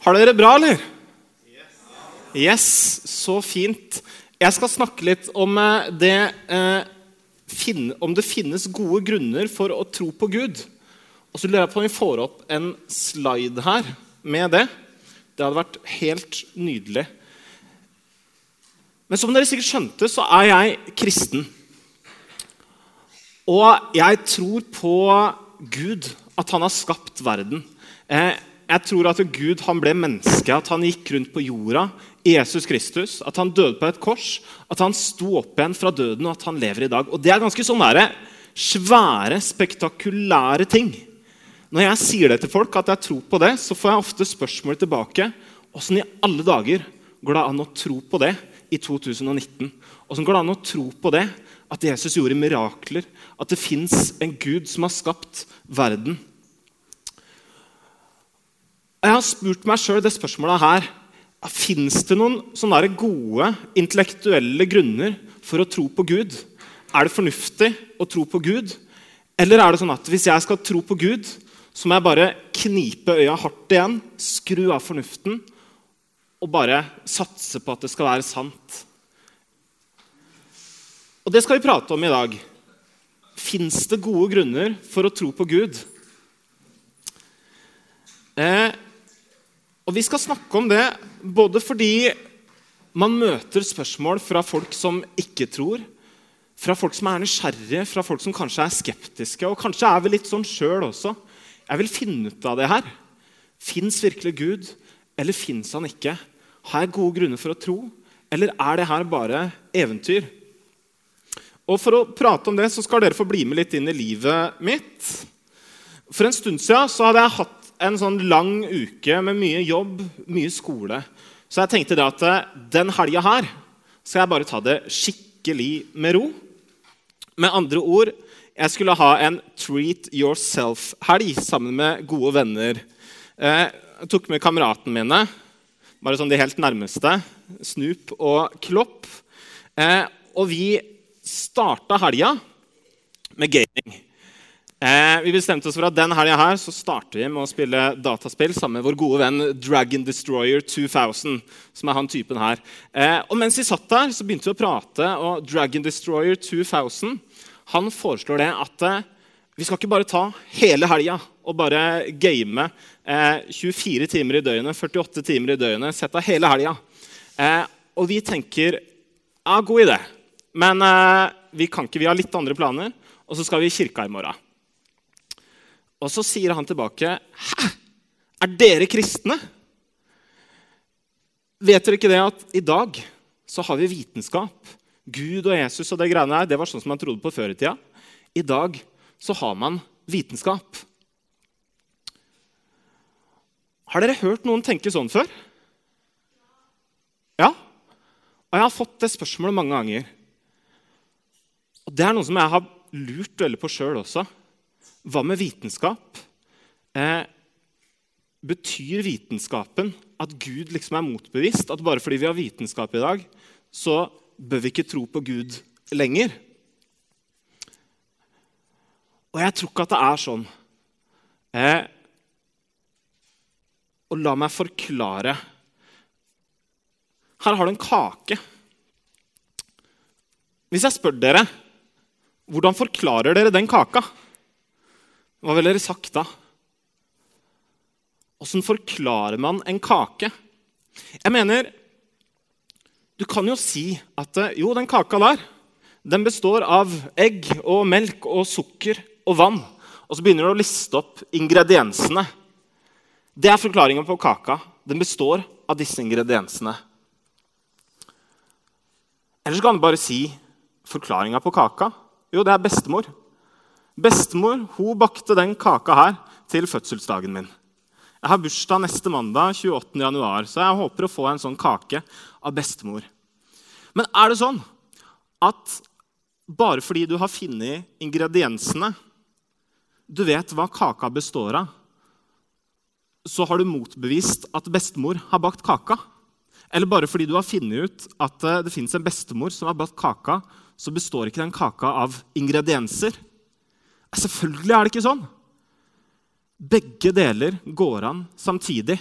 Har dere det bra, eller? Yes, så fint. Jeg skal snakke litt om eh, det, eh, om det finnes gode grunner for å tro på Gud. Og så lurer jeg på om vi får opp en slide her med det. Det hadde vært helt nydelig. Men som dere sikkert skjønte, så er jeg kristen. Og jeg tror på Gud, at han har skapt verden. Eh, jeg tror at Gud han ble menneske, at han gikk rundt på jorda. Jesus Kristus, At han døde på et kors, at han sto opp igjen fra døden, og at han lever i dag. Og Det er ganske sånne svære, spektakulære ting. Når jeg sier det til folk, at jeg tror på det, så får jeg ofte spørsmål tilbake. Åssen i alle dager går det an å tro på det i 2019? Åssen går det an å tro på det, at Jesus gjorde mirakler, at det fins en Gud som har skapt verden? Jeg har spurt meg sjøl det spørsmålet her. Fins det noen sånne gode intellektuelle grunner for å tro på Gud? Er det fornuftig å tro på Gud? Eller er det sånn at hvis jeg skal tro på Gud, så må jeg bare knipe øya hardt igjen, skru av fornuften og bare satse på at det skal være sant? Og det skal vi prate om i dag. Fins det gode grunner for å tro på Gud? Eh, og Vi skal snakke om det både fordi man møter spørsmål fra folk som ikke tror, fra folk som er nysgjerrige, fra folk som kanskje er skeptiske. Og kanskje er vi litt sånn sjøl også. Jeg vil finne ut av det her. Fins virkelig Gud, eller fins han ikke? Har jeg gode grunner for å tro, eller er det her bare eventyr? Og For å prate om det så skal dere få bli med litt inn i livet mitt. For en stund siden så hadde jeg hatt en sånn lang uke med mye jobb, mye skole. Så jeg tenkte at eh, den helga her skal jeg bare ta det skikkelig med ro. Med andre ord jeg skulle ha en treat yourself-helg sammen med gode venner. Eh, jeg tok med kameratene mine, bare sånn de helt nærmeste, Snoop og Klopp. Eh, og vi starta helga med gaming. Eh, vi bestemte oss for at den helga her så starter vi med å spille dataspill sammen med vår gode venn Dragon Destroyer 2000. som er han typen her. Eh, og Mens vi satt der, så begynte vi å prate, og Dragon Destroyer 2000 han foreslår det at eh, vi skal ikke bare ta hele helga og bare game 24 eh, timer i døgnet, 48 timer i døgnet, sett av hele helga. Eh, og vi tenker ja, god idé, men eh, vi kan ikke, vi har litt andre planer, og så skal vi i kirka i morgen. Og så sier han tilbake, 'Hæ? Er dere kristne?' Vet dere ikke det at i dag så har vi vitenskap? Gud og Jesus og det greiene her, det var sånn som man trodde på før i tida. I dag så har man vitenskap. Har dere hørt noen tenke sånn før? Ja? Og jeg har fått det spørsmålet mange ganger. Og Det er noe som jeg har lurt veldig på sjøl også. Hva med vitenskap? Eh, betyr vitenskapen at Gud liksom er motbevist? At bare fordi vi har vitenskap i dag, så bør vi ikke tro på Gud lenger? Og jeg tror ikke at det er sånn. Eh, og la meg forklare. Her har du en kake. Hvis jeg spør dere, hvordan forklarer dere den kaka? Hva ville dere sagt da? Åssen forklarer man en kake? Jeg mener, Du kan jo si at eh, jo, den kaka der den består av egg og melk og sukker og vann. Og så begynner du å liste opp ingrediensene. Det er forklaringen på kaka. Den består av disse ingrediensene. Eller så kan du bare si forklaringa på kaka. Jo, det er bestemor. Bestemor hun bakte den kaka her til fødselsdagen min. Jeg har bursdag neste mandag, 28. januar, så jeg håper å få en sånn kake av bestemor. Men er det sånn at bare fordi du har funnet ingrediensene, du vet hva kaka består av, så har du motbevist at bestemor har bakt kaka? Eller bare fordi du har funnet ut at eh, det fins en bestemor som har bakt kaka, så består ikke den kaka av ingredienser? Selvfølgelig er det ikke sånn. Begge deler går an samtidig.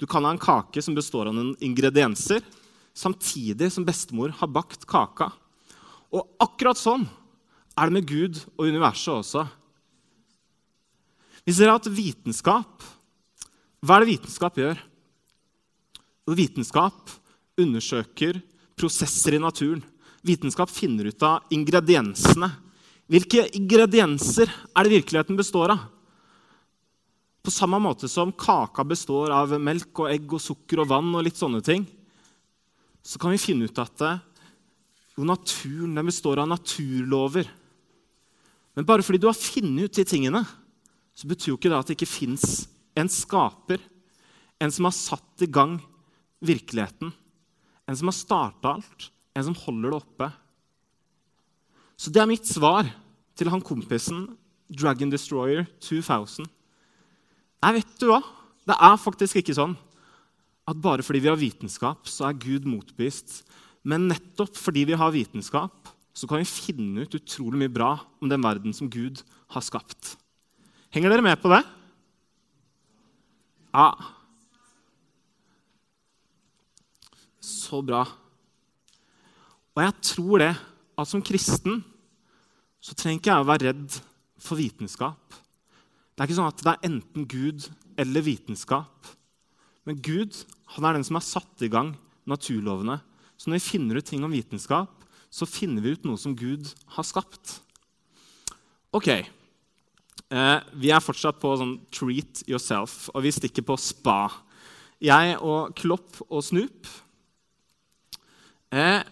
Du kan ha en kake som består av noen ingredienser, samtidig som bestemor har bakt kaka. Og akkurat sånn er det med Gud og universet også. Vi ser at vitenskap Hva er det vitenskap gjør? Vitenskap undersøker prosesser i naturen. Vitenskap finner ut av ingrediensene. Hvilke ingredienser er det virkeligheten består av? På samme måte som kaka består av melk og egg og sukker og vann, og litt sånne ting, så kan vi finne ut at jo, naturen består av naturlover. Men bare fordi du har funnet ut de tingene, så betyr jo ikke det at det ikke fins en skaper, en som har satt i gang virkeligheten, en som har starta alt, en som holder det oppe. Så det er mitt svar til han kompisen Dragon Destroyer 2000. Nei, vet du hva? Det er faktisk ikke sånn at bare fordi vi har vitenskap, så er Gud motbevist. Men nettopp fordi vi har vitenskap, så kan vi finne ut utrolig mye bra om den verden som Gud har skapt. Henger dere med på det? Ja. Så bra. Og jeg tror det at som kristen så trenger ikke jeg å være redd for vitenskap. Det er ikke sånn at det er enten Gud eller vitenskap. Men Gud han er den som har satt i gang naturlovene. Så når vi finner ut ting om vitenskap, så finner vi ut noe som Gud har skapt. Ok, eh, Vi er fortsatt på sånn treat yourself, og vi stikker på spa. Jeg og Klopp og Snoop. Eh,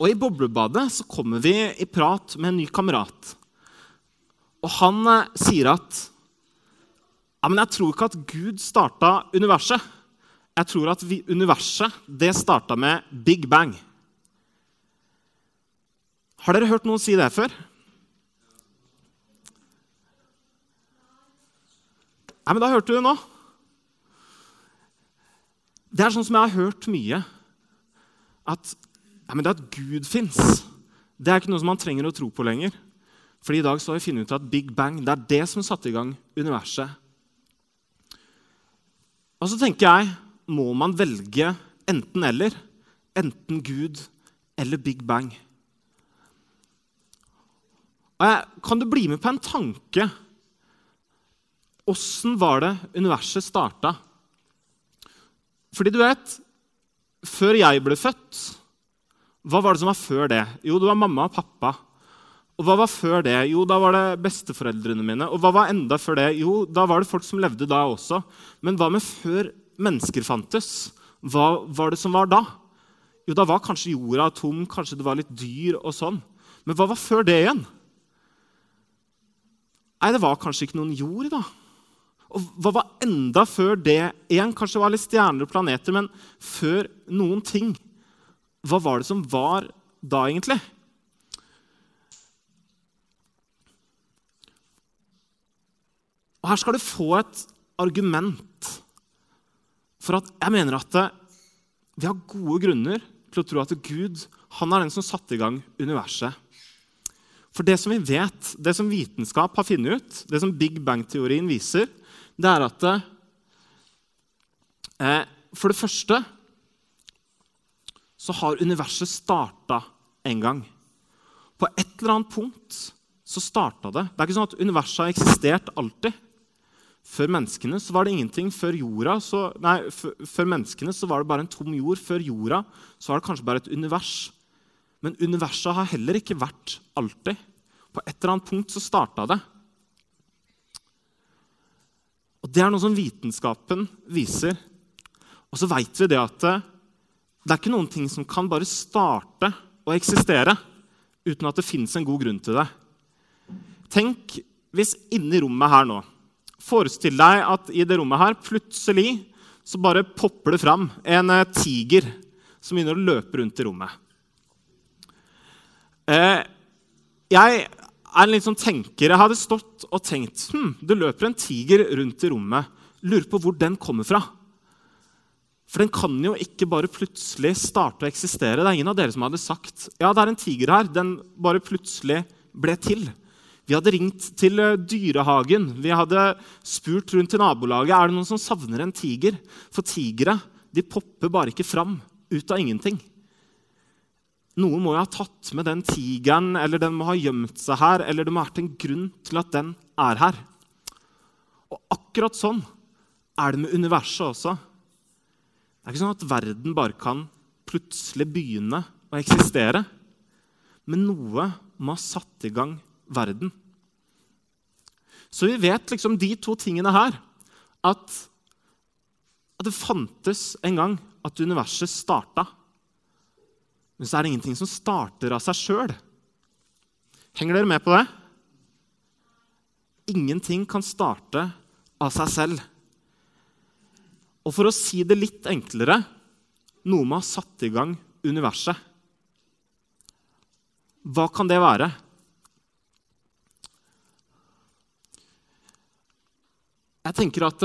og i boblebadet så kommer vi i prat med en ny kamerat. Og han eh, sier at ja, men jeg tror ikke at Gud starta universet. Jeg tror at vi, universet det starta med Big Bang. Har dere hørt noen si det før? Nei, men da hørte du det nå. Det er sånn som jeg har hørt mye. At, ja, men det at Gud fins, det er ikke noe som man trenger å tro på lenger. Fordi i dag så har vi funnet ut at Big Bang det er det som satte i gang universet. Og så tenker jeg må man velge enten-eller. Enten Gud eller Big Bang. Jeg, kan du bli med på en tanke? Åssen var det universet starta? Fordi du vet Før jeg ble født, hva var det som var før det? Jo, det var mamma og pappa. Og hva var før det? Jo, da var det besteforeldrene mine. Og hva var enda før det? Jo, da var det folk som levde da også. Men hva med før mennesker fantes? Hva var det som var da? Jo, da var kanskje jorda tom, kanskje det var litt dyr og sånn. Men hva var før det igjen? Nei, det var kanskje ikke noen jord, da. Og hva var enda før det igjen? Kanskje det var litt stjerner og planeter, men før noen ting. Hva var det som var da, egentlig? Og Her skal du få et argument for at jeg mener at vi har gode grunner til å tro at Gud han er den som satte i gang universet. For det som vi vet, det som vitenskap har funnet ut, det som Big Bang-teorien viser, det er at eh, For det første så har universet starta en gang. På et eller annet punkt så starta det. Det er ikke sånn at universet har eksistert alltid. Før menneskene så var det ingenting. Før, jorda, så, nei, før menneskene så var det bare en tom jord. Før jorda så var det kanskje bare et univers. Men universet har heller ikke vært alltid. På et eller annet punkt så starta det. Og Det er noe som vitenskapen viser. Og så veit vi det at det er ikke noen ting som kan bare starte å eksistere uten at det fins en god grunn til det. Tenk hvis inni rommet her nå Forestill deg at i det rommet her plutselig så bare popper det fram en eh, tiger som begynner å løpe rundt i rommet. Eh, jeg er en litt sånn tenker. Jeg hadde stått og tenkt hm, det løper en tiger rundt i rommet. Lurer på hvor den kommer fra. For den kan jo ikke bare plutselig starte å eksistere. Det er ingen av dere som hadde sagt ja, det er en tiger her. Den bare plutselig ble til. Vi hadde ringt til eh, dyrehagen. Vi hadde spurt rundt i nabolaget er det noen som savner en tiger. For tigre de popper bare ikke fram ut av ingenting. Noen må jo ha tatt med den tigeren, eller den må ha gjemt seg her, eller det må ha vært en grunn til at den er her. Og akkurat sånn er det med universet også. Det er ikke sånn at verden bare kan plutselig begynne å eksistere. Men noe må ha satt i gang verden. Så vi vet liksom de to tingene her. At, at det fantes en gang at universet starta. Men så er det ingenting som starter av seg sjøl. Henger dere med på det? Ingenting kan starte av seg selv. Og for å si det litt enklere noe må ha satt i gang universet. Hva kan det være? Jeg tenker at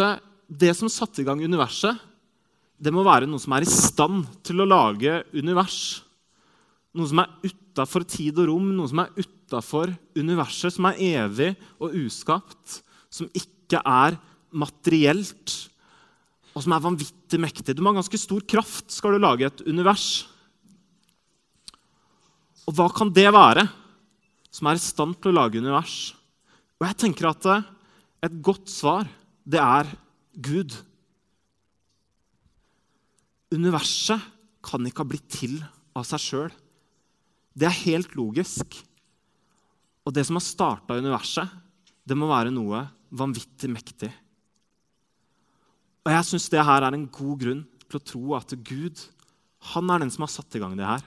Det som satte i gang universet, det må være noe som er i stand til å lage univers. Noe som er utafor tid og rom, noe som er utafor universet, som er evig og uskapt, som ikke er materielt, og som er vanvittig mektig. Du må ha ganske stor kraft skal du lage et univers. Og hva kan det være som er i stand til å lage univers? Og jeg tenker at et godt svar, det er Gud. Universet kan ikke ha blitt til av seg sjøl. Det er helt logisk. Og det som har starta universet, det må være noe vanvittig mektig. Og jeg syns det her er en god grunn til å tro at Gud han er den som har satt i gang det her.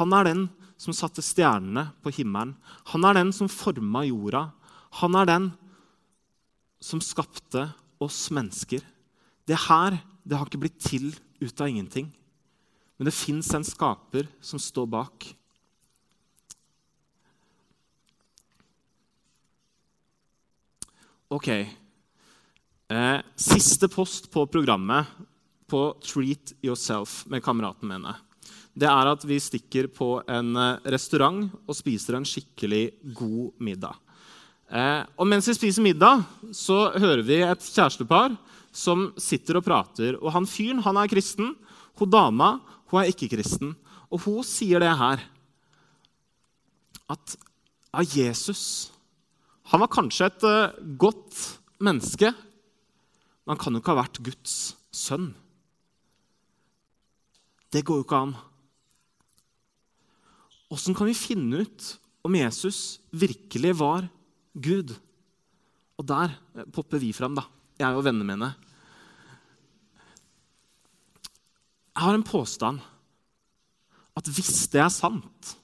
Han er den som satte stjernene på himmelen. Han er den som forma jorda. Han er den som skapte oss mennesker. Det her det har ikke blitt til ut av ingenting. Men det fins en skaper som står bak. Ok, Eh, siste post på programmet på Treat Yourself med kameraten mine, det er at vi stikker på en eh, restaurant og spiser en skikkelig god middag. Eh, og mens vi spiser middag, så hører vi et kjærestepar som sitter og prater. Og han fyren han er kristen, hun dama hun er ikke kristen. Og hun sier det her at ja, Jesus han var kanskje et uh, godt menneske, men han kan jo ikke ha vært Guds sønn. Det går jo ikke an. Åssen kan vi finne ut om Jesus virkelig var Gud? Og der popper vi fram, da. Jeg og vennene mine. Jeg har en påstand at hvis det er sant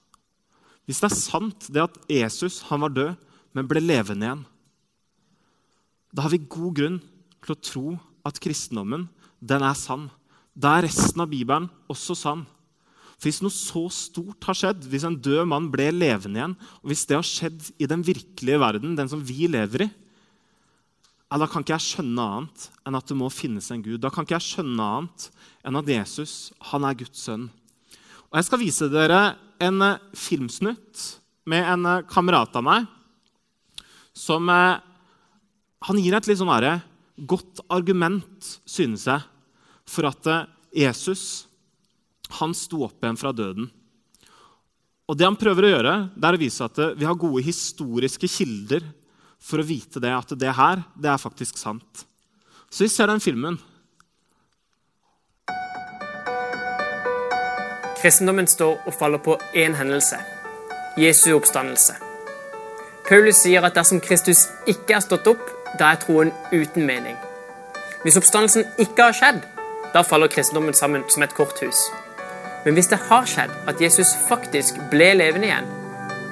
Hvis det er sant det at Jesus han var død, men ble levende igjen Da har vi god grunn til å tro at kristendommen den er sann. Da er resten av Bibelen også sann. For Hvis noe så stort har skjedd, hvis en død mann ble levende igjen, og hvis det har skjedd i den virkelige verden, den som vi lever i, ja, da kan ikke jeg skjønne annet enn at det må finnes en Gud. Da kan ikke jeg skjønne annet enn at Jesus han er Guds sønn. Og Jeg skal vise dere en eh, filmsnutt med en eh, kamerat av meg som eh, Han gir et litt sånn herre godt argument, synes jeg, for at eh, Jesus han sto opp igjen fra døden. Og Det han prøver å gjøre, det er å vise at eh, vi har gode historiske kilder for å vite det, at det her det er faktisk sant. Så vi ser den filmen. Kristendommen står og faller på én hendelse Jesu oppstandelse. Paulus sier at dersom Kristus ikke er stått opp, da er troen uten mening. Hvis oppstandelsen ikke har skjedd, da faller kristendommen sammen som et korthus. Men hvis det har skjedd at Jesus faktisk ble levende igjen,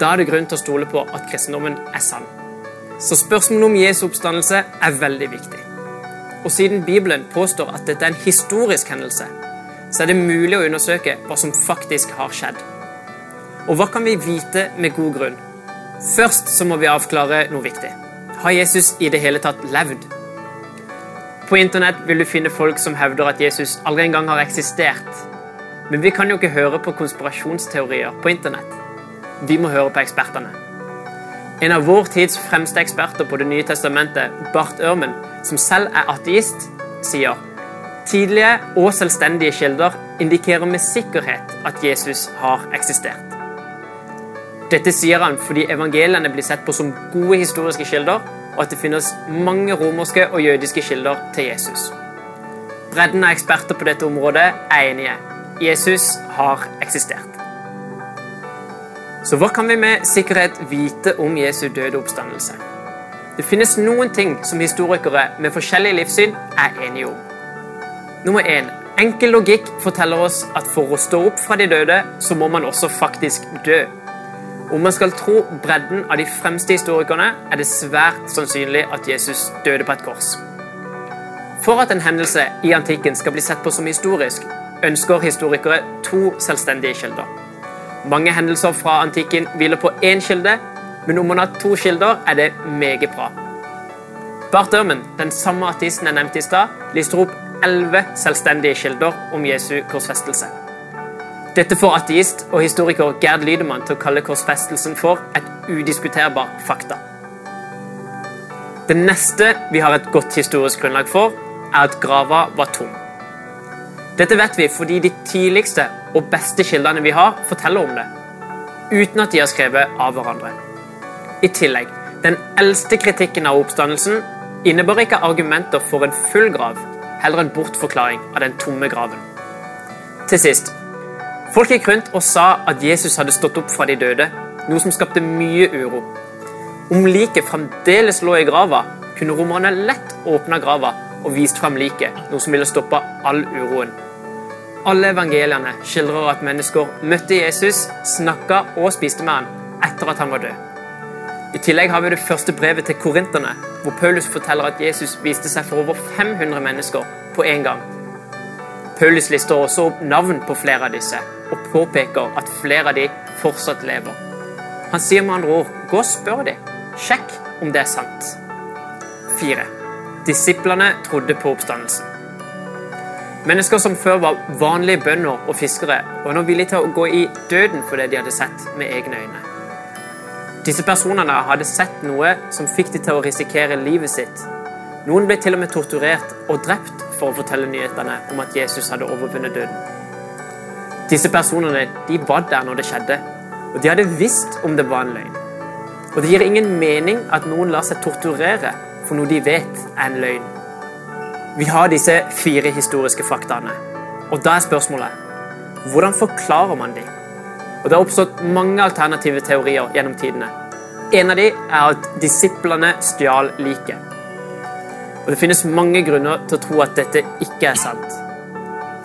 da er det grunn til å stole på at kristendommen er sann. Så spørsmålet om Jesu oppstandelse er veldig viktig. Og siden Bibelen påstår at dette er en historisk hendelse, så er det mulig å undersøke hva som faktisk har skjedd. Og hva kan vi vite med god grunn? Først så må vi avklare noe viktig. Har Jesus i det hele tatt levd? På internett vil du finne folk som hevder at Jesus aldri engang har eksistert. Men vi kan jo ikke høre på konspirasjonsteorier på internett. Vi må høre på ekspertene. En av vår tids fremste eksperter på Det nye testamentet, Bart Ørmen, som selv er ateist, sier tidlige og selvstendige kilder indikerer med sikkerhet at Jesus har eksistert. Dette sier han fordi evangeliene blir sett på som gode historiske kilder, og at det finnes mange romerske og jødiske kilder til Jesus. Bredden av eksperter på dette området er enige. Jesus har eksistert. Så hva kan vi med sikkerhet vite om Jesu døde oppstandelse? Det finnes noen ting som historikere med forskjellig livssyn er enige om. Nummer én. Enkel logikk forteller oss at for å stå opp fra de døde, så må man også faktisk dø. Om man skal tro bredden av de fremste historikerne, er det svært sannsynlig at Jesus døde på et kors. For at en hendelse i antikken skal bli sett på som historisk, ønsker historikere to selvstendige kilder. Mange hendelser fra antikken hviler på én kilde, men om man har to kilder, er det meget bra. Bart Ørmen, den samme artisten jeg nevnte i stad, lister opp elleve selvstendige kilder om Jesu korsfestelse. Dette får ateist og historiker Gerd Lydemann til å kalle korsfestelsen for et udiskuterbar fakta. Det neste vi har et godt historisk grunnlag for, er at grava var tom. Dette vet vi fordi de tidligste og beste kildene vi har, forteller om det. Uten at de har skrevet av hverandre. I tillegg, den eldste kritikken av oppstandelsen innebar ikke argumenter for en full grav, heller en bortforklaring av den tomme graven. Til sist. Folk gikk rundt og sa at Jesus hadde stått opp fra de døde, noe som skapte mye uro. Om liket fremdeles lå i grava, kunne romerne lett åpna grava og vist frem liket, noe som ville stoppa all uroen. Alle evangeliene skildrer at mennesker møtte Jesus, snakka og spiste med han etter at han var død. I tillegg har vi det første brevet til korinterne, hvor Paulus forteller at Jesus viste seg for over 500 mennesker på én gang. Paulus lister også opp navn på flere av disse, og påpeker at flere av de fortsatt lever. Han sier med andre ord gå og spør de. Sjekk om det er sant. 4. Disiplene trodde på oppstandelsen. Mennesker som før var vanlige bønder og fiskere, var nå villige til å gå i døden for det de hadde sett med egne øyne. Disse personene hadde sett noe som fikk de til å risikere livet sitt. Noen ble til og med torturert og drept for å fortelle nyhetene om at Jesus hadde overvunnet døden. Disse personene de var der når det skjedde, og de hadde visst om det var en løgn. Og det gir ingen mening at noen lar seg torturere for noe de vet er en løgn. Vi har disse fire historiske faktaene. Og da er spørsmålet hvordan forklarer man de? Og Det har oppstått mange alternative teorier gjennom tidene. En av de er at disiplene stjal liket. Og Det finnes mange grunner til å tro at dette ikke er sant.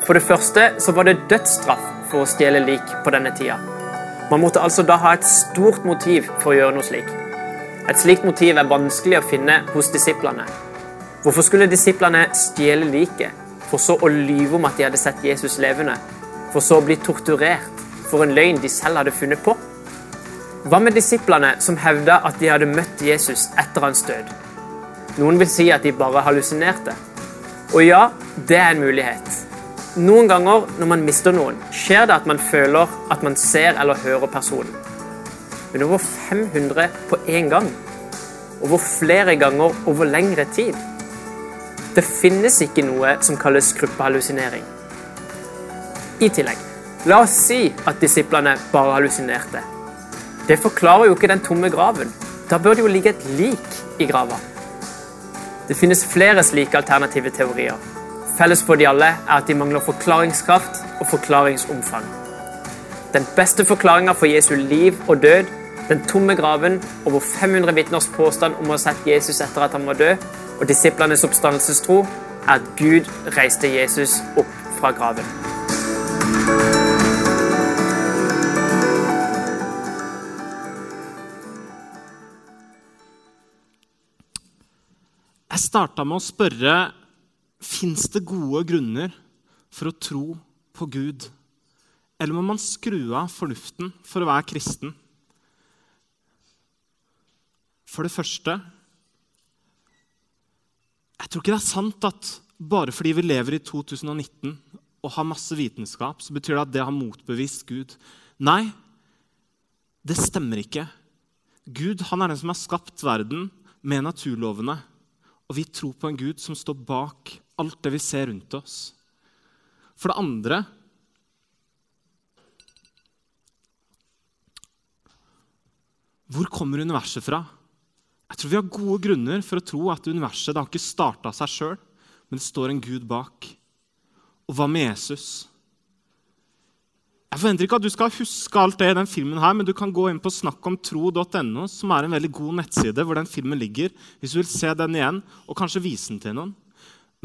For det første så var det dødsstraff for å stjele lik på denne tida. Man måtte altså da ha et stort motiv for å gjøre noe slik. Et slikt motiv er vanskelig å finne hos disiplene. Hvorfor skulle disiplene stjele liket, for så å lyve om at de hadde sett Jesus levende, for så å bli torturert for en løgn de selv hadde funnet på? Hva med disiplene som hevda at de hadde møtt Jesus etter hans død? Noen vil si at de bare hallusinerte. Og ja, det er en mulighet. Noen ganger når man mister noen, skjer det at man føler at man ser eller hører personen. Men over 500 på én gang. Over flere ganger over lengre tid. Det finnes ikke noe som kalles gruppehallusinering. I tillegg, la oss si at disiplene bare hallusinerte. Det forklarer jo ikke den tomme graven. Da bør det jo ligge et lik i grava. Det finnes flere slike alternative teorier. Felles for de alle er at de mangler forklaringskraft og forklaringsomfang. Den beste forklaringa for Jesu liv og død, den tomme graven, over 500 vitners påstand om å ha sett Jesus etter at han var død, og disiplenes oppstandelsestro er at Gud reiste Jesus opp fra graven. Starta med å spørre fins det gode grunner for å tro på Gud. Eller må man skru av fornuften for å være kristen? For det første jeg tror ikke det er sant at bare fordi vi lever i 2019 og har masse vitenskap, så betyr det at det har motbevist Gud. Nei, det stemmer ikke. Gud han er den som har skapt verden med naturlovene. Og vi tror på en Gud som står bak alt det vi ser rundt oss. For det andre Hvor kommer universet fra? Jeg tror Vi har gode grunner for å tro at universet det har ikke starta seg sjøl, men det står en Gud bak. Og hva med Jesus? Jeg forventer ikke at du skal huske alt det i den filmen, her, men du kan gå inn på snakkomtro.no, som er en veldig god nettside hvor den filmen ligger, hvis du vil se den igjen og kanskje vise den til noen.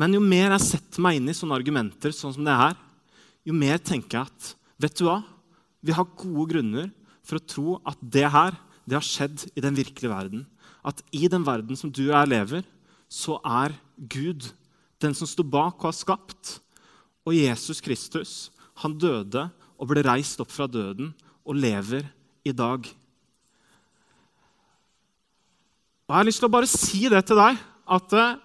Men jo mer jeg setter meg inn i sånne argumenter, sånn som det her, jo mer tenker jeg at vet du hva? Vi har gode grunner for å tro at det her det har skjedd i den virkelige verden. At i den verden som du og jeg lever, så er Gud den som står bak og har skapt. Og Jesus Kristus, han døde og ble reist opp fra døden og lever i dag. Og Jeg har lyst til å bare si det til deg, at eh,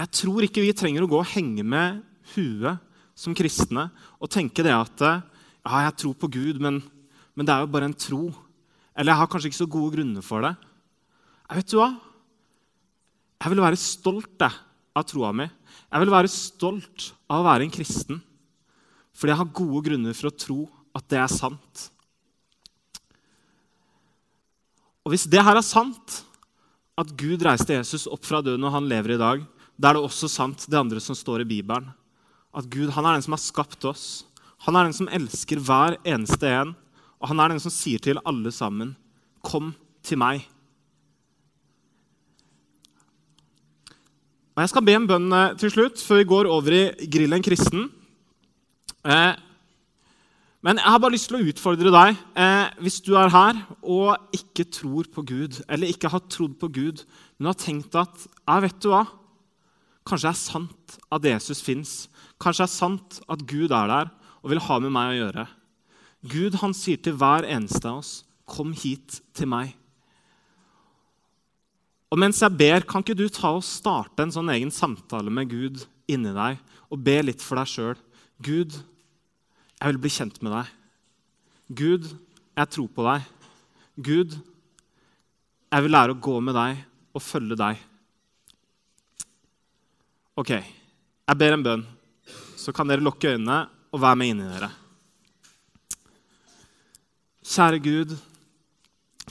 jeg tror ikke vi trenger å gå og henge med huet som kristne og tenke det at eh, ja, jeg tror på Gud, men, men det er jo bare en tro. Eller jeg har kanskje ikke så gode grunner for det. Jeg vet du hva? Jeg vil være stolt av troa mi. Jeg vil være stolt av å være en kristen. Fordi jeg har gode grunner for å tro at det er sant. Og hvis det her er sant, at Gud reiste Jesus opp fra døden og han lever i dag, da er det også sant, det andre som står i Bibelen. At Gud han er den som har skapt oss. Han er den som elsker hver eneste en. Og han er den som sier til alle sammen, 'Kom til meg'. Og Jeg skal be en bønn eh, til slutt, før vi går over i Grillen kristen. Eh, men jeg har bare lyst til å utfordre deg. Eh, hvis du er her og ikke tror på Gud, eller ikke har trodd på Gud, men har tenkt at ja, vet du hva? Kanskje det er sant at Jesus fins. Kanskje det er sant at Gud er der og vil ha med meg å gjøre. Gud han sier til hver eneste av oss, 'Kom hit til meg'. Og mens jeg ber, kan ikke du ta og starte en sånn egen samtale med Gud inni deg og be litt for deg sjøl? Gud, jeg vil bli kjent med deg. Gud, jeg tror på deg. Gud, jeg vil lære å gå med deg og følge deg. Ok, jeg ber en bønn. Så kan dere lukke øynene og være med inni dere. Kjære Gud,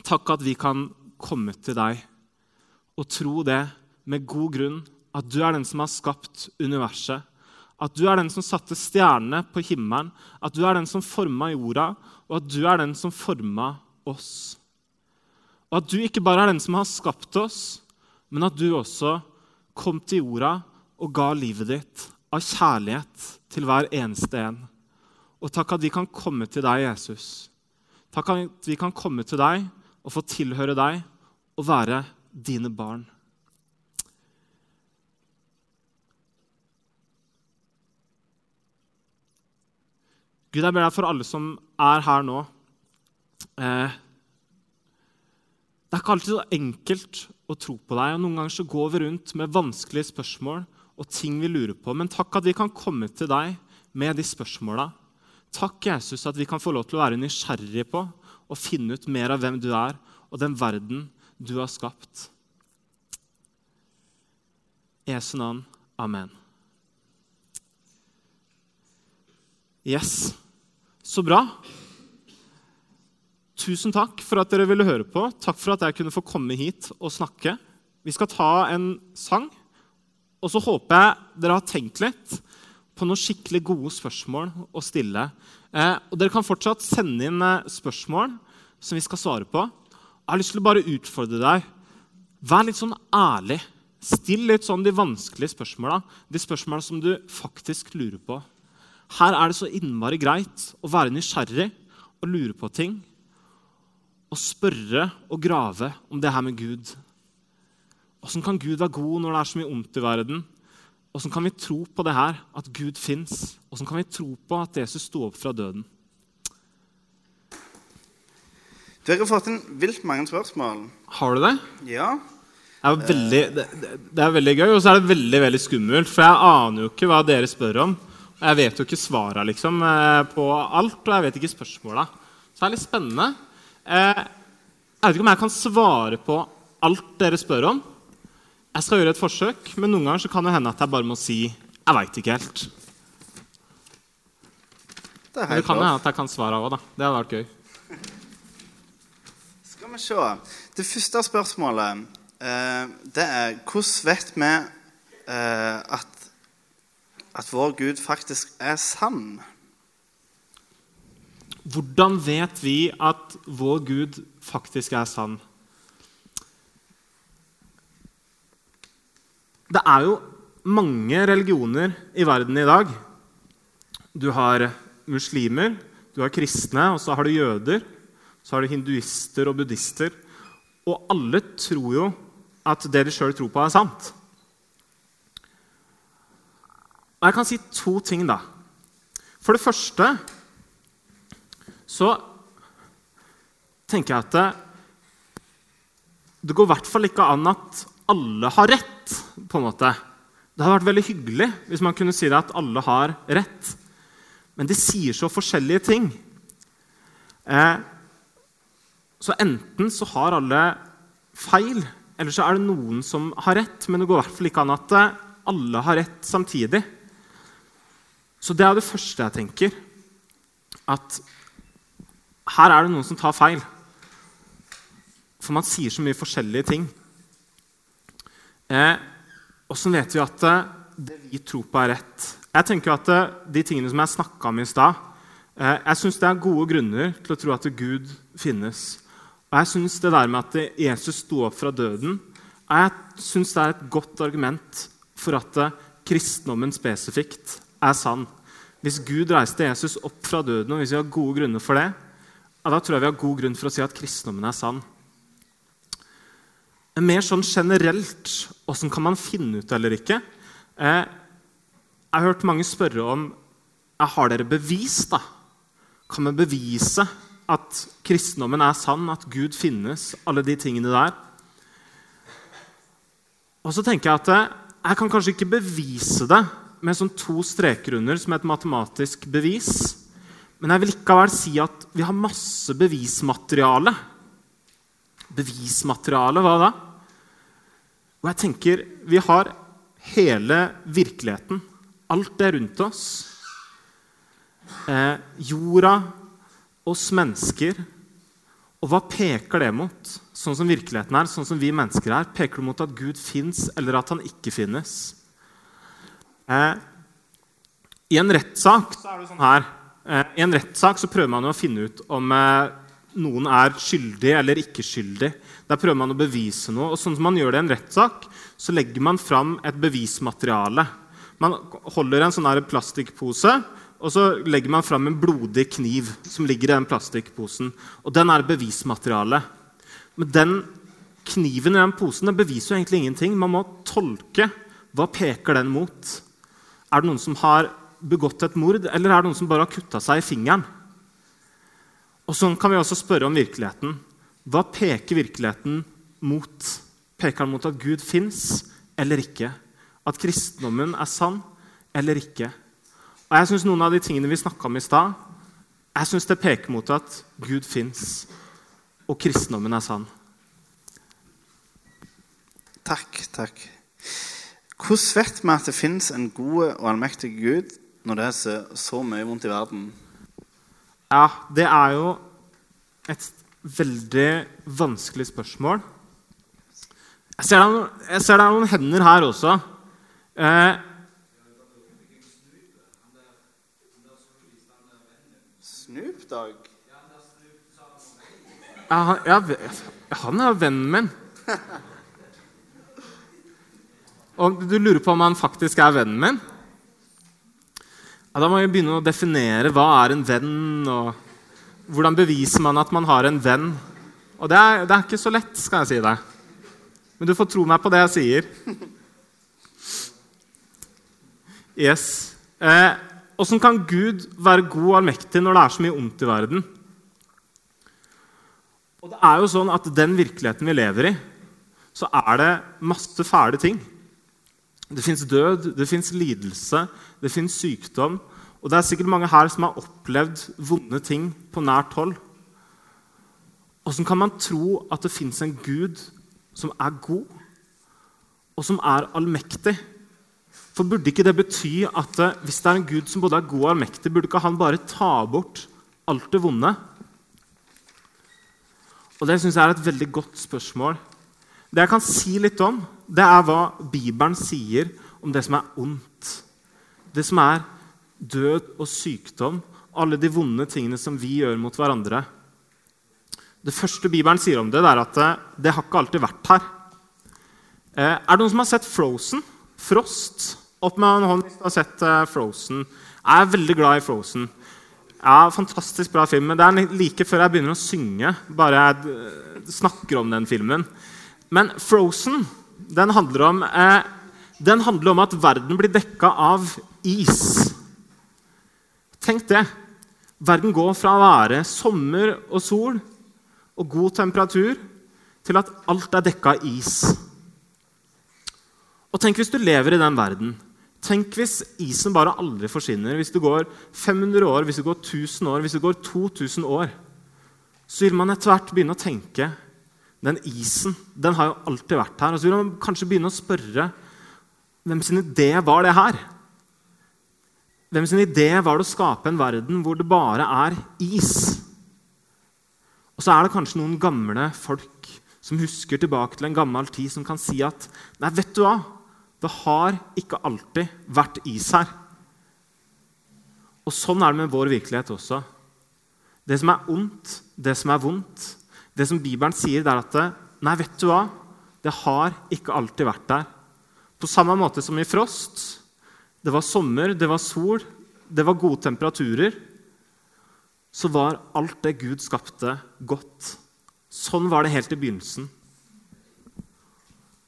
takk at vi kan komme til deg og tro det med god grunn, at du er den som har skapt universet at du er den som satte stjernene på himmelen, at du er den som forma jorda, og at du er den som forma oss. Og at du ikke bare er den som har skapt oss, men at du også kom til jorda og ga livet ditt av kjærlighet til hver eneste en. Og takk at vi kan komme til deg, Jesus. Takk at vi kan komme til deg og få tilhøre deg og være dine barn. Gud, jeg ber deg for alle som er her nå. Eh, det er ikke alltid så enkelt å tro på deg. og Noen ganger så går vi rundt med vanskelige spørsmål og ting vi lurer på. Men takk at vi kan komme til deg med de spørsmåla. Takk, Jesus, at vi kan få lov til å være nysgjerrige på og finne ut mer av hvem du er, og den verden du har skapt. Jesu navn. Amen. Yes. Så bra. Tusen takk for at dere ville høre på. Takk for at jeg kunne få komme hit og snakke. Vi skal ta en sang, og så håper jeg dere har tenkt litt på noen skikkelig gode spørsmål å stille. Eh, og dere kan fortsatt sende inn eh, spørsmål som vi skal svare på. Jeg har lyst til å bare utfordre deg. Vær litt sånn ærlig. Still litt sånn de vanskelige spørsmåla, de spørsmåla som du faktisk lurer på. Her er det så innmari greit å være nysgjerrig og lure på ting. Og spørre og grave om det her med Gud. Åssen kan Gud være god når det er så mye ondt i verden? Åssen kan vi tro på det her, at Gud fins? Åssen kan vi tro på at Jesus sto opp fra døden? Dere har fått inn vilt mange spørsmål. Har du det? Ja. Det er veldig, det, det er veldig gøy, og så er det veldig veldig skummelt. For jeg aner jo ikke hva dere spør om. Jeg vet jo ikke svara liksom, eh, på alt, og jeg vet ikke spørsmåla. Så det er litt spennende. Eh, Jeg vet ikke om jeg kan svare på alt dere spør om. Jeg skal gjøre et forsøk, men noen ganger så kan det hende at jeg bare må si jeg veit ikke helt. Det det kan hende at jeg kan svare òg, da. Det hadde vært gøy. Skal vi se. Det første spørsmålet eh, det er hvordan vet vi at, at vår Gud faktisk er sann? Hvordan vet vi at vår Gud faktisk er sann? Det er jo mange religioner i verden i dag. Du har muslimer, du har kristne, og så har du jøder. Så har du hinduister og buddhister. Og alle tror jo at det de sjøl tror på, er sant. Og jeg kan si to ting, da. For det første så tenker jeg at det, det går i hvert fall ikke an at alle har rett. på en måte. Det hadde vært veldig hyggelig hvis man kunne si det at alle har rett. Men de sier så forskjellige ting. Eh, så enten så har alle feil, eller så er det noen som har rett. Men det går i hvert fall ikke an at alle har rett samtidig. Så det er det første jeg tenker. At her er det noen som tar feil. For man sier så mye forskjellige ting. Eh, så vet vi at eh, det vi tror på, er rett. Jeg tenker at eh, De tingene som jeg snakka om i stad eh, Jeg syns det er gode grunner til å tro at Gud finnes. Og jeg syns det der med at Jesus sto opp fra døden, jeg synes det er et godt argument for at eh, kristendommen spesifikt er sann. Hvis Gud reiste Jesus opp fra døden, og hvis vi har gode grunner for det, ja, da tror jeg vi har god grunn for å si at kristendommen er sann. Mer sånn generelt åssen kan man finne ut eller ikke? Eh, jeg har hørt mange spørre om har dere bevis. da? Kan vi bevise at kristendommen er sann, at Gud finnes, alle de tingene der? Og så tenker Jeg at eh, jeg kan kanskje ikke bevise det med sånn to streker under som et matematisk bevis. Men jeg vil likevel si at vi har masse bevismateriale. Bevismateriale, hva da? Og jeg tenker vi har hele virkeligheten. Alt det rundt oss. Eh, jorda, oss mennesker. Og hva peker det mot? Sånn som virkeligheten er, sånn som vi mennesker er, peker det mot at Gud fins, eller at han ikke finnes? Eh, I en rettssak så er det sånn her eh, I en rettssak så prøver man jo å finne ut om eh, noen er skyldig eller ikke skyldig. Der prøver man å bevise noe. og sånn som man gjør det i en rettssak, så legger man fram et bevismateriale. Man holder en sånn her plastikkpose, og så legger man fram en blodig kniv som ligger i den plastikkposen. Og den er bevismaterialet. Men den kniven i den posen den beviser jo egentlig ingenting. Man må tolke. Hva peker den mot? Er det noen som har begått et mord, eller er det noen som bare har kutta seg i fingeren? Og Sånn kan vi også spørre om virkeligheten. Hva peker virkeligheten mot? Peker den mot at Gud fins eller ikke? At kristendommen er sann eller ikke? Og jeg synes Noen av de tingene vi snakka om i stad, jeg synes det peker mot at Gud fins, og kristendommen er sann. Takk, takk. Hvordan vet vi at det fins en god og allmektig Gud når det er så, mye vondt i verden? Ja, det er jo et veldig vanskelig spørsmål. Jeg ser det er noen, jeg ser det er noen hender her også. Eh, Snoop Dogg? ja, han- ja, han er vennen min. Og du lurer på om han faktisk er vennen min? Ja, da må vi begynne å definere hva er en venn, og hvordan beviser man at man har en venn. Og det er, det er ikke så lett, skal jeg si deg. Men du får tro meg på det jeg sier. Yes. Eh, kan Gud være god og allmektig når det er så mye ondt i verden? Og det er jo sånn at Den virkeligheten vi lever i, så er det masse fæle ting. Det fins død, det fins lidelse, det fins sykdom. Og det er sikkert mange her som har opplevd vonde ting på nært hold. Åssen kan man tro at det fins en Gud som er god, og som er allmektig? For Burde ikke det bety at eh, hvis det er en Gud som både er god og allmektig, burde ikke han bare ta bort alt det vonde? Og Det syns jeg er et veldig godt spørsmål. Det jeg kan si litt om, det er hva Bibelen sier om det som er ondt. Det som er død og sykdom, alle de vonde tingene som vi gjør mot hverandre. Det første Bibelen sier om det, det er at det, det har ikke alltid vært her. Eh, er det noen som har sett Frozen? Frost? Opp med en hånd hvis du har sett eh, Frozen. Jeg er veldig glad i Frozen. Ja, Fantastisk bra film. Men det er like før jeg begynner å synge. bare jeg uh, snakker om den filmen. Men Frozen den handler om, eh, den handler om at verden blir dekka av is. Tenk det. Verden går fra å være sommer og sol og god temperatur til at alt er dekka av is. Og tenk hvis du lever i den verden Tenk hvis isen bare aldri forsvinner. Hvis du går 500 år, hvis du går 1000 år, hvis du går 2000 år, så vil man etter hvert begynne å tenke den isen den har jo alltid vært her. Og så vil man kanskje begynne å spørre hvem sin idé var det her? Hvem sin idé var det å skape en verden hvor det bare er is? Og så er det kanskje noen gamle folk som husker tilbake til en gammel tid, som kan si at nei, vet du hva? Det har ikke alltid vært is her. Og sånn er det med vår virkelighet også. Det som er ondt, det som er vondt, det som Bibelen sier, det er at Nei, vet du hva? Det har ikke alltid vært der. På samme måte som i frost. Det var sommer, det var sol, det var gode temperaturer. Så var alt det Gud skapte, godt. Sånn var det helt i begynnelsen.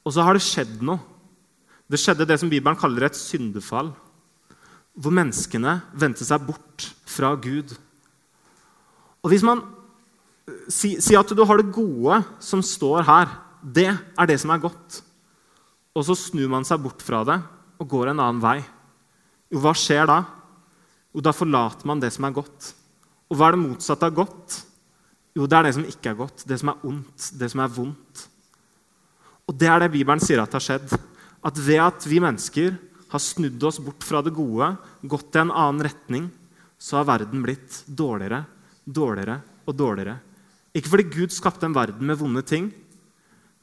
Og så har det skjedd noe. Det skjedde det som Bibelen kaller et syndefall, hvor menneskene vendte seg bort fra Gud. Og Hvis man sier si at du har det gode som står her, det er det som er godt, og så snur man seg bort fra det og går en annen vei, jo, hva skjer da? Jo, da forlater man det som er godt. Og hva er det motsatte av godt? Jo, det er det som ikke er godt, det som er ondt, det som er vondt. Og det er det Bibelen sier at har skjedd at ved at vi mennesker har snudd oss bort fra det gode, gått i en annen retning, så har verden blitt dårligere, dårligere og dårligere. Ikke fordi Gud skapte en verden med vonde ting,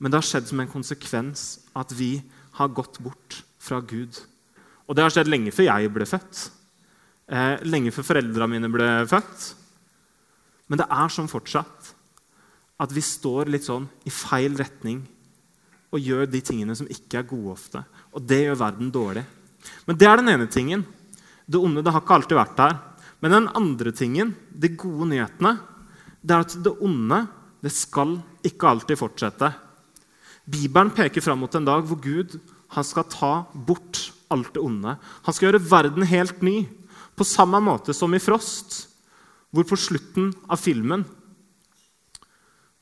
men det har skjedd som en konsekvens at vi har gått bort fra Gud. Og det har skjedd lenge før jeg ble født. Eh, lenge før foreldra mine ble født. Men det er sånn fortsatt at vi står litt sånn i feil retning og gjør de tingene som ikke er gode ofte. Og det gjør verden dårlig. Men det er den ene tingen. Det onde det har ikke alltid vært der. Men den andre tingen, de gode nyhetene, det er at det onde det skal ikke alltid fortsette. Bibelen peker fram mot en dag hvor Gud han skal ta bort alt det onde. Han skal gjøre verden helt ny, på samme måte som i Frost, hvor på slutten av filmen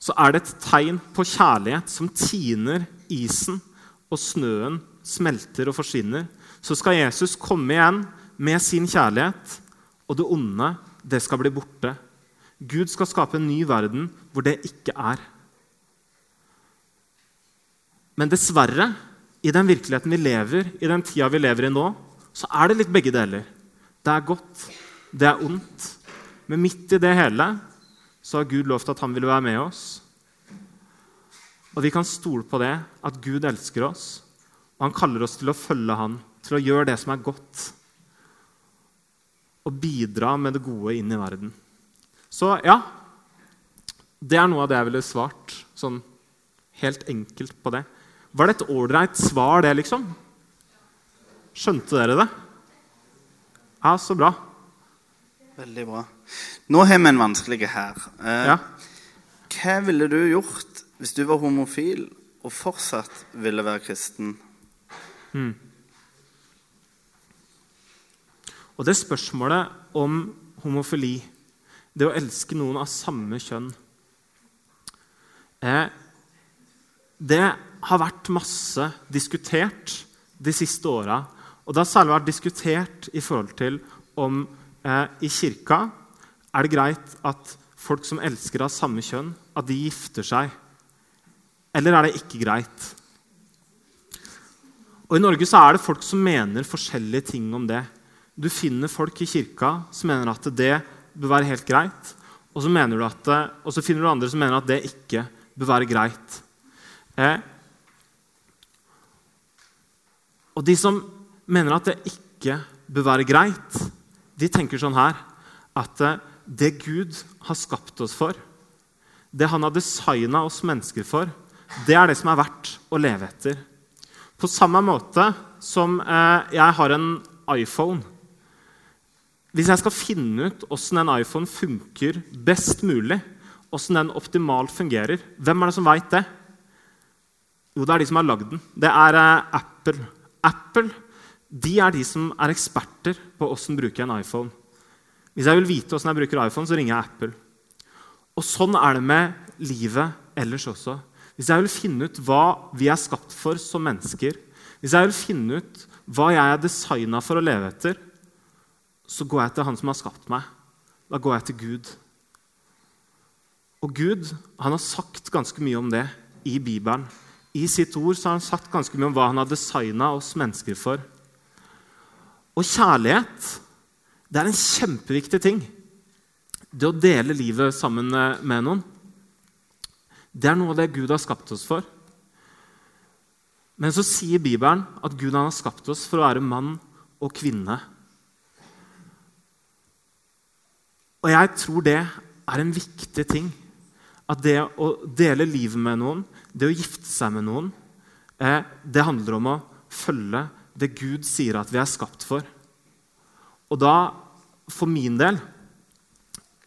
så er det et tegn på kjærlighet som tiner isen og snøen smelter og forsvinner, så skal Jesus komme igjen med sin kjærlighet, og det onde, det skal bli borte. Gud skal skape en ny verden hvor det ikke er. Men dessverre, i den virkeligheten vi lever, i den tida vi lever i nå, så er det litt begge deler. Det er godt, det er ondt. Men midt i det hele så har Gud lovt at han ville være med oss. Og vi kan stole på det, at Gud elsker oss, og han kaller oss til å følge han, til å gjøre det som er godt, og bidra med det gode inn i verden. Så ja, det er noe av det jeg ville svart sånn helt enkelt på det. Var det et ålreit svar, det, liksom? Skjønte dere det? Ja, så bra. Veldig bra. Nå har vi en vanskelig her. Eh, Ja. Hva ville du gjort hvis du var homofil og fortsatt ville være kristen? Og det spørsmålet om homofili, det å elske noen av samme kjønn eh, Det har vært masse diskutert de siste åra. Og det har særlig vært diskutert i forhold til om eh, i kirka er det greit at folk som elsker av samme kjønn, at de gifter seg? Eller er det ikke greit? Og I Norge så er det folk som mener forskjellige ting om det. Du finner folk i kirka som mener at det bør være helt greit. Og så, at, og så finner du andre som mener at det ikke bør være greit. Eh, og de som mener at det ikke bør være greit, de tenker sånn her at eh, det Gud har skapt oss for, det han har designa oss mennesker for, det er det som er verdt å leve etter. På samme måte som eh, jeg har en iPhone. Hvis jeg skal finne ut åssen en iPhone funker best mulig, åssen den optimalt fungerer, hvem er det som veit det? Jo, det er de som har lagd den. Det er eh, Apple. Apple de er de som er eksperter på åssen bruke en iPhone. Hvis jeg vil vite åssen jeg bruker iPhone, så ringer jeg Apple. Og Sånn er det med livet ellers også. Hvis jeg vil finne ut hva vi er skapt for som mennesker, hvis jeg vil finne ut hva jeg er designa for å leve etter, så går jeg til Han som har skapt meg. Da går jeg til Gud. Og Gud han har sagt ganske mye om det i Bibelen. I sitt ord så har han sagt ganske mye om hva han har designa oss mennesker for. Og kjærlighet det er en kjempeviktig ting. Det å dele livet sammen med noen. Det er noe av det Gud har skapt oss for. Men så sier Bibelen at Gud har skapt oss for å være mann og kvinne. Og jeg tror det er en viktig ting. At det å dele livet med noen, det å gifte seg med noen, eh, det handler om å følge det Gud sier at vi er skapt for. Og da, for min del,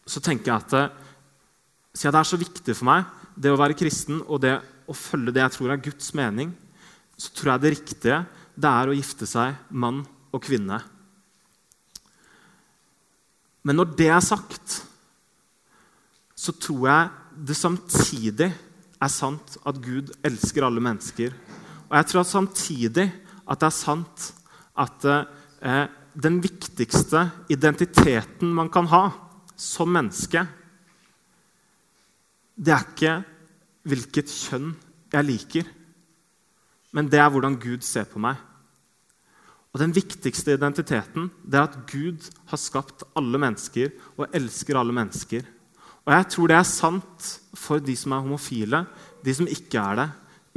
så tenker jeg at eh, siden det er så viktig for meg det å være kristen og det å følge det jeg tror er Guds mening, så tror jeg det riktige det er å gifte seg mann og kvinne. Men når det er sagt, så tror jeg det samtidig er sant at Gud elsker alle mennesker. Og jeg tror at samtidig at det er sant at eh, den viktigste identiteten man kan ha som menneske, det er ikke hvilket kjønn jeg liker, men det er hvordan Gud ser på meg. Og Den viktigste identiteten det er at Gud har skapt alle mennesker og elsker alle mennesker. Og Jeg tror det er sant for de som er homofile, de som ikke er det.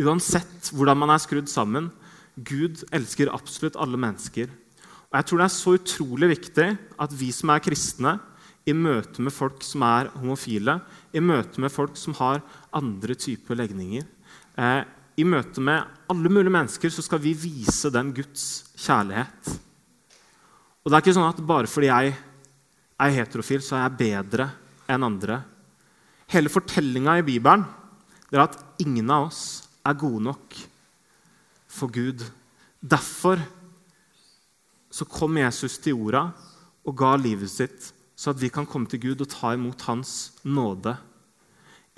Uansett hvordan man er skrudd sammen. Gud elsker absolutt alle mennesker. Og jeg tror Det er så utrolig viktig at vi som er kristne, i møte med folk som er homofile, i møte med folk som har andre typer legninger, eh, i møte med alle mulige mennesker, så skal vi vise dem Guds kjærlighet. Og det er ikke sånn at bare fordi jeg er heterofil, så er jeg bedre enn andre. Hele fortellinga i Bibelen er at ingen av oss er gode nok for Gud. Derfor så kom Jesus til jorda og ga livet sitt, så at vi kan komme til Gud og ta imot Hans nåde.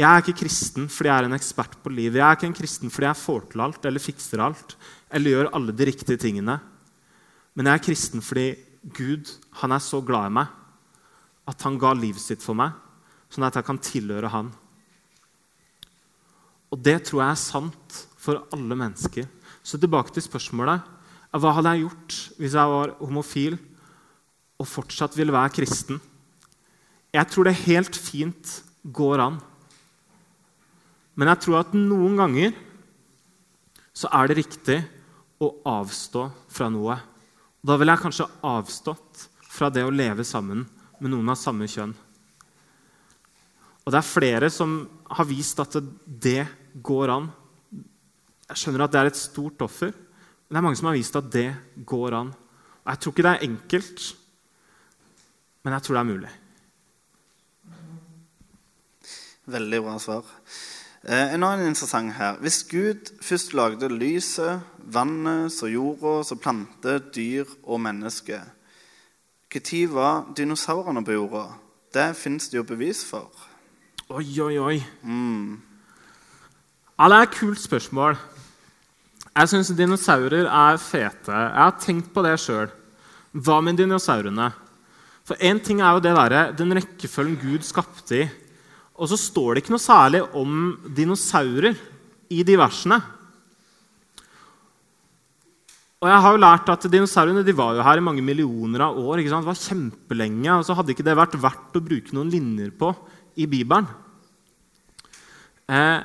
Jeg er ikke kristen fordi jeg er en ekspert på livet. Jeg er ikke en kristen fordi jeg får til alt eller fikser alt eller gjør alle de riktige tingene. Men jeg er kristen fordi Gud han er så glad i meg at han ga livet sitt for meg, sånn at jeg kan tilhøre han. Og det tror jeg er sant for alle mennesker. Så tilbake til spørsmålet. Hva hadde jeg gjort hvis jeg var homofil og fortsatt ville være kristen? Jeg tror det helt fint går an. Men jeg tror at noen ganger så er det riktig å avstå fra noe. Da ville jeg kanskje avstått fra det å leve sammen med noen av samme kjønn. Og det er flere som har vist at det går an. Jeg skjønner at det er et stort offer. Men det er mange som har vist at det går an. Og Jeg tror ikke det er enkelt, men jeg tror det er mulig. Veldig bra svar. Eh, en annen interessant her. Hvis Gud først lagde lyset, vannet, så jorda, så planter, dyr og mennesker Når var dinosaurene på jorda? Det fins det jo bevis for. Oi, oi, oi. Mm. Ja, det er et kult spørsmål. Jeg syns dinosaurer er fete. Jeg har tenkt på det sjøl. Hva med dinosaurene? For Én ting er jo det der, den rekkefølgen Gud skapte i. Og så står det ikke noe særlig om dinosaurer i de versene. Og jeg har jo lært at Dinosaurene de var jo her i mange millioner av år. Det var kjempelenge, og så hadde ikke det vært verdt å bruke noen linjer på i Bibelen. Eh,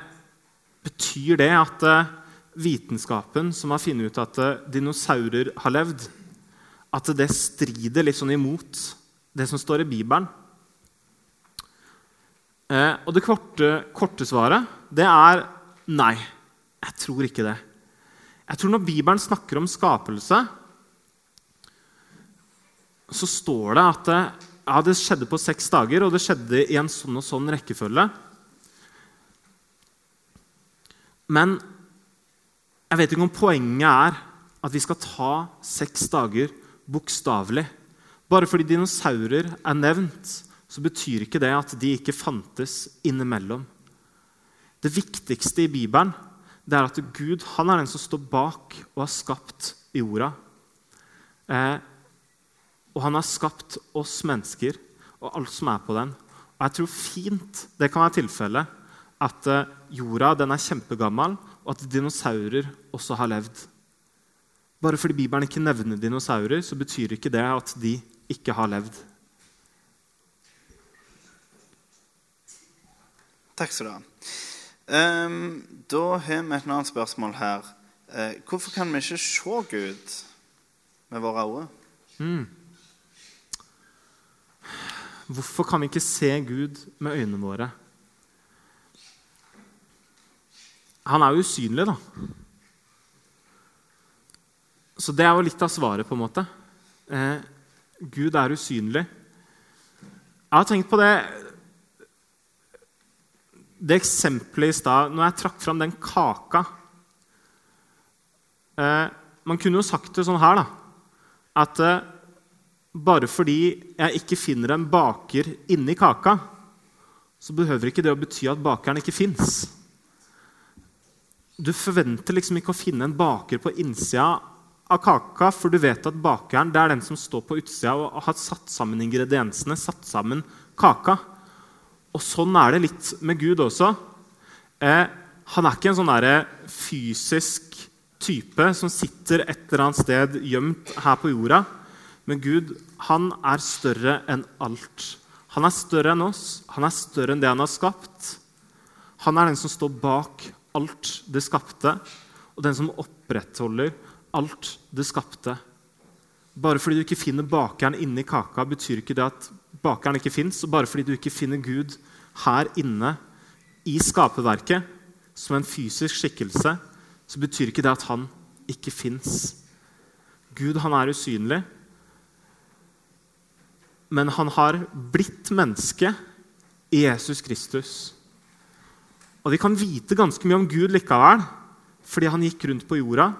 betyr det at eh, vitenskapen som har funnet ut at eh, dinosaurer har levd, at det strider litt sånn imot det som står i Bibelen? Eh, og det korte, korte svaret det er nei. Jeg tror ikke det. Jeg tror Når Bibelen snakker om skapelse, så står det at det, ja, det skjedde på seks dager, og det skjedde i en sånn og sånn rekkefølge. Men jeg vet ikke om poenget er at vi skal ta seks dager bokstavelig. Bare fordi dinosaurer er nevnt, så betyr ikke det at de ikke fantes innimellom. Det viktigste i Bibelen det er at Gud han er den som står bak og har skapt jorda. Eh, og han har skapt oss mennesker og alt som er på den. Og jeg tror fint det kan være tilfellet at eh, jorda den er kjempegammel, og at dinosaurer også har levd. Bare fordi Bibelen ikke nevner dinosaurer, så betyr ikke det at de ikke har levd. Takk skal du ha. Um, da har vi et annet spørsmål her. Uh, hvorfor kan vi ikke se Gud med våre øyne? Mm. Hvorfor kan vi ikke se Gud med øynene våre? Han er jo usynlig, da. Så det er jo litt av svaret, på en måte. Eh, Gud er usynlig. Jeg har tenkt på det det eksempelet i stad, når jeg trakk fram den kaka eh, Man kunne jo sagt det sånn her, da. At eh, bare fordi jeg ikke finner en baker inni kaka, så behøver ikke det å bety at bakeren ikke fins. Du forventer liksom ikke å finne en baker på innsida av kaka, for du vet at bakeren det er den som står på utsida og har satt sammen ingrediensene, satt sammen kaka. Og sånn er det litt med Gud også. Eh, han er ikke en sånn der fysisk type som sitter et eller annet sted gjemt her på jorda. Men Gud han er større enn alt. Han er større enn oss. Han er større enn det han har skapt. Han er den som står bak alt det skapte, og den som opprettholder alt det skapte. Bare fordi du ikke finner bakeren inni kaka, betyr ikke det at bakeren ikke fins. Og bare fordi du ikke finner Gud her inne i skaperverket som en fysisk skikkelse, så betyr ikke det at han ikke fins. Gud han er usynlig, men han har blitt menneske i Jesus Kristus. Og vi kan vite ganske mye om Gud likevel, fordi han gikk rundt på jorda,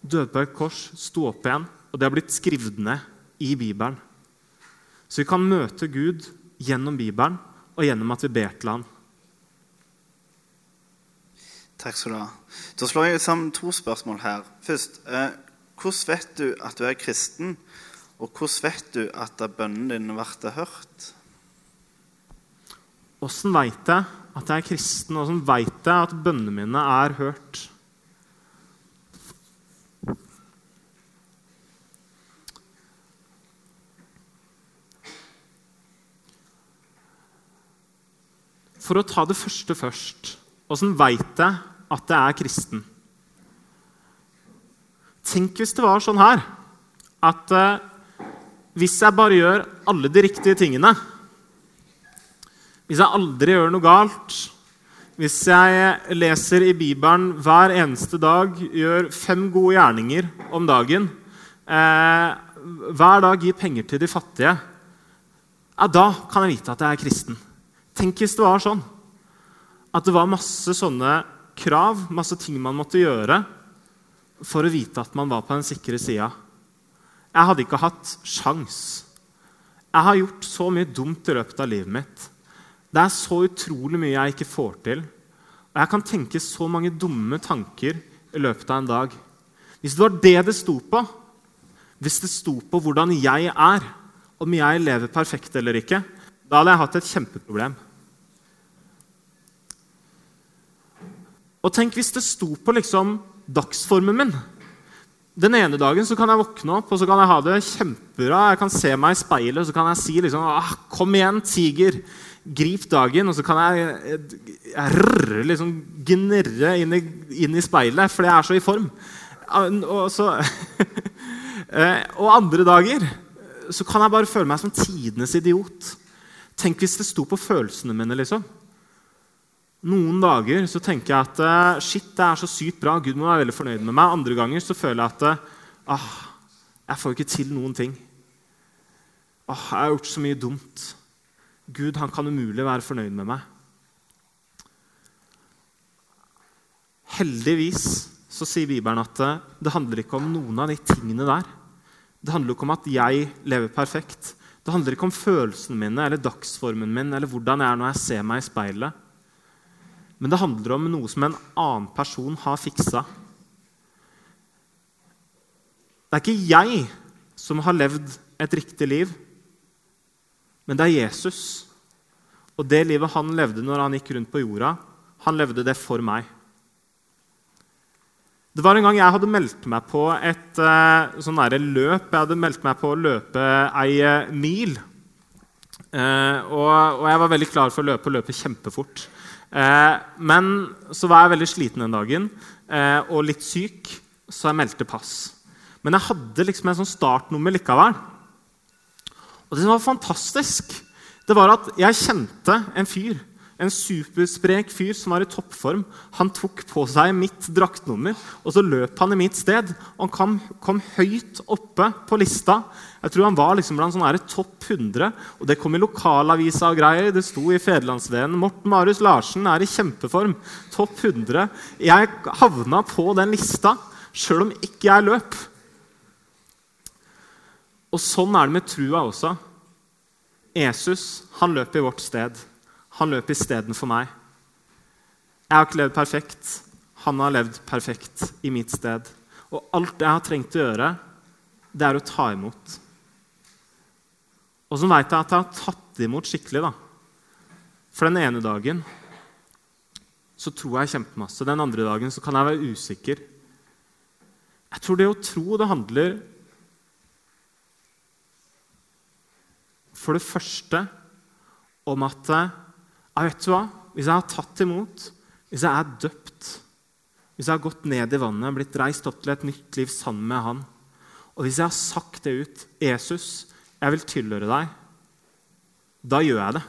døde på et kors, sto opp igjen, og det har blitt skrevet ned i Bibelen. Så vi kan møte Gud gjennom Bibelen og gjennom at vi ber til ham. Takk skal du ha. Da slår jeg sammen to spørsmål her. Først, eh, Hvordan vet du at du er kristen, og hvordan vet du at bønnen din blir hørt? Åssen veit jeg at jeg er kristen, og åssen veit jeg at bønnene mine er hørt? For å ta det første først Åssen veit jeg at jeg er kristen? Tenk hvis det var sånn her at eh, hvis jeg bare gjør alle de riktige tingene Hvis jeg aldri gjør noe galt, hvis jeg leser i Bibelen hver eneste dag, gjør fem gode gjerninger om dagen, eh, hver dag gir penger til de fattige, ja, da kan jeg vite at jeg er kristen. Tenk hvis det var sånn at det var masse sånne krav, masse ting man måtte gjøre for å vite at man var på den sikre sida. Jeg hadde ikke hatt sjans. Jeg har gjort så mye dumt i løpet av livet mitt. Det er så utrolig mye jeg ikke får til. Og jeg kan tenke så mange dumme tanker i løpet av en dag. Hvis det var det det sto på, hvis det sto på hvordan jeg er, om jeg lever perfekt eller ikke, da hadde jeg hatt et kjempeproblem. Og tenk hvis det sto på liksom dagsformen min. Den ene dagen så kan jeg våkne opp og så kan jeg ha det kjempebra. Jeg kan se meg i speilet og så kan jeg si liksom, ah, 'Kom igjen, tiger. Grip dagen.' Og så kan jeg, rrr, liksom gnerre inn i, inn i speilet, fordi jeg er så i form. Og, så, eh, og andre dager så kan jeg bare føle meg som tidenes idiot. Tenk hvis det sto på følelsene mine. liksom. Noen dager så tenker jeg at eh, shit, det er så sykt bra. Gud må være veldig fornøyd med meg. Andre ganger så føler jeg at eh, ah, jeg får ikke til noen ting. Ah, jeg har gjort så mye dumt. Gud han kan umulig være fornøyd med meg. Heldigvis så sier Bibelen at eh, det handler ikke om noen av de tingene der. Det handler ikke om at jeg lever perfekt. Det handler ikke om følelsene mine eller dagsformen min eller hvordan jeg er når jeg ser meg i speilet. Men det handler om noe som en annen person har fiksa. Det er ikke jeg som har levd et riktig liv, men det er Jesus. Og det livet han levde når han gikk rundt på jorda, han levde det for meg. Det var en gang jeg hadde meldt meg på et uh, sånn løp. Jeg hadde meldt meg på å løpe ei uh, mil. Uh, og, og, jeg var veldig klar for å løpe og løpe kjempefort. Eh, men så var jeg veldig sliten den dagen eh, og litt syk, så jeg meldte pass. Men jeg hadde liksom en sånn startnummer likevel. Og det som var fantastisk, det var at jeg kjente en fyr en supersprek fyr som var i toppform. Han tok på seg mitt draktnummer, og så løp han i mitt sted. Og han kom, kom høyt oppe på lista. Jeg tror han var liksom blant sånne topp 100. Og det kom i lokalavisa og greier. Det sto i Federlandsvennen. Morten Marius Larsen er i kjempeform. Topp 100. Jeg havna på den lista sjøl om ikke jeg løp. Og sånn er det med trua også. Jesus han løp i vårt sted. Han løp istedenfor meg. Jeg har ikke levd perfekt. Han har levd perfekt i mitt sted. Og alt jeg har trengt å gjøre, det er å ta imot. Og så veit jeg at jeg har tatt imot skikkelig. da. For den ene dagen så tror jeg kjempemasse. Den andre dagen så kan jeg være usikker. Jeg tror det å tro det handler for det første om at ja, vet du hva? Hvis jeg har tatt imot, hvis jeg er døpt, hvis jeg har gått ned i vannet, blitt reist opp til et nytt liv sammen med Han, og hvis jeg har sagt det ut 'Jesus, jeg vil tilhøre deg', da gjør jeg det.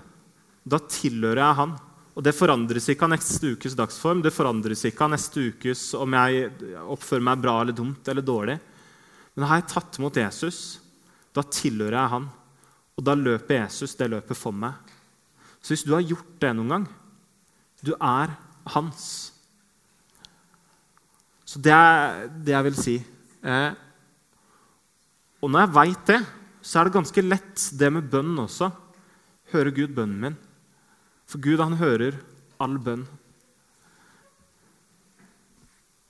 Da tilhører jeg Han. Og Det forandres ikke av neste ukes dagsform, det forandres ikke av neste ukes om jeg oppfører meg bra eller dumt eller dårlig. Men har jeg tatt imot Jesus, da tilhører jeg Han. Og da løper Jesus det løpet for meg. Så hvis du har gjort det noen gang Du er hans. Så det er det jeg vil si. Eh, og når jeg veit det, så er det ganske lett det med bønn også. Hører Gud bønnen min? For Gud, han hører all bønn.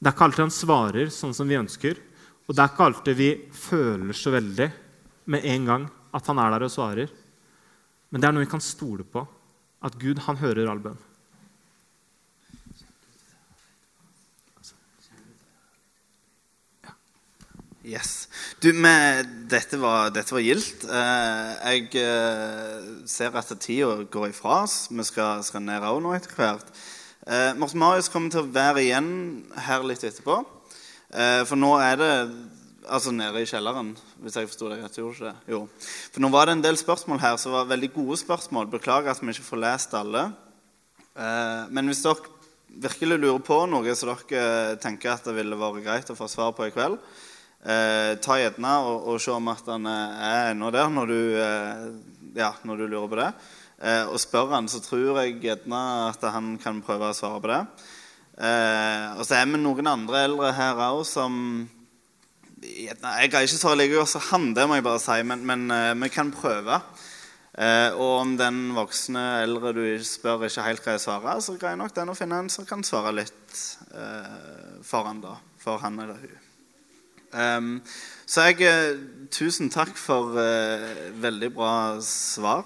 Det er ikke alltid han svarer sånn som vi ønsker. Og det er ikke alltid vi føler så veldig med en gang at han er der og svarer. Men det er noe vi kan stole på at Gud han hører all bønn. Yes. Du, med, dette, var, dette var gildt. Eh, jeg eh, ser at tida går ifra oss. Vi skal, skal ned òg nå etter hvert. Eh, Morten Marius kommer til å være igjen her litt etterpå. Eh, for nå er det Altså nede i kjelleren, hvis jeg forsto deg rett. ikke Jo. For nå var det en del spørsmål her som var veldig gode spørsmål. Beklager at vi ikke får lest alle. Eh, men hvis dere virkelig lurer på noe som dere tenker at det ville vært greit å få svar på i kveld, eh, ta gjerne og, og, se om at han er ennå der når du, eh, ja, når du, lurer på det. Eh, og spør han, så tror jeg gjerne at han kan prøve å svare på det. Eh, og så er vi noen andre eldre her òg som jeg greier ikke svare like godt som han, det må jeg bare si, men, men uh, vi kan prøve. Eh, og om den voksne eldre du spør, ikke helt greier å svare, så greier nok den å finne en som kan svare litt eh, for han, da. For han eller hun. Um, så jeg Tusen takk for veldig bra svar.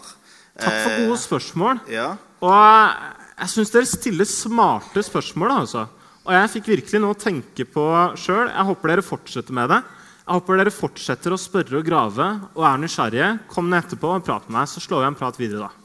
Takk for gode spørsmål. Ja. Og jeg syns dere stiller smarte spørsmål. altså. Og jeg fikk virkelig noe å tenke på sjøl. Jeg håper dere fortsetter med det. Jeg håper dere fortsetter å spørre og grave og er nysgjerrige. Kom ned etterpå og prat med meg, så slår vi en prat videre da.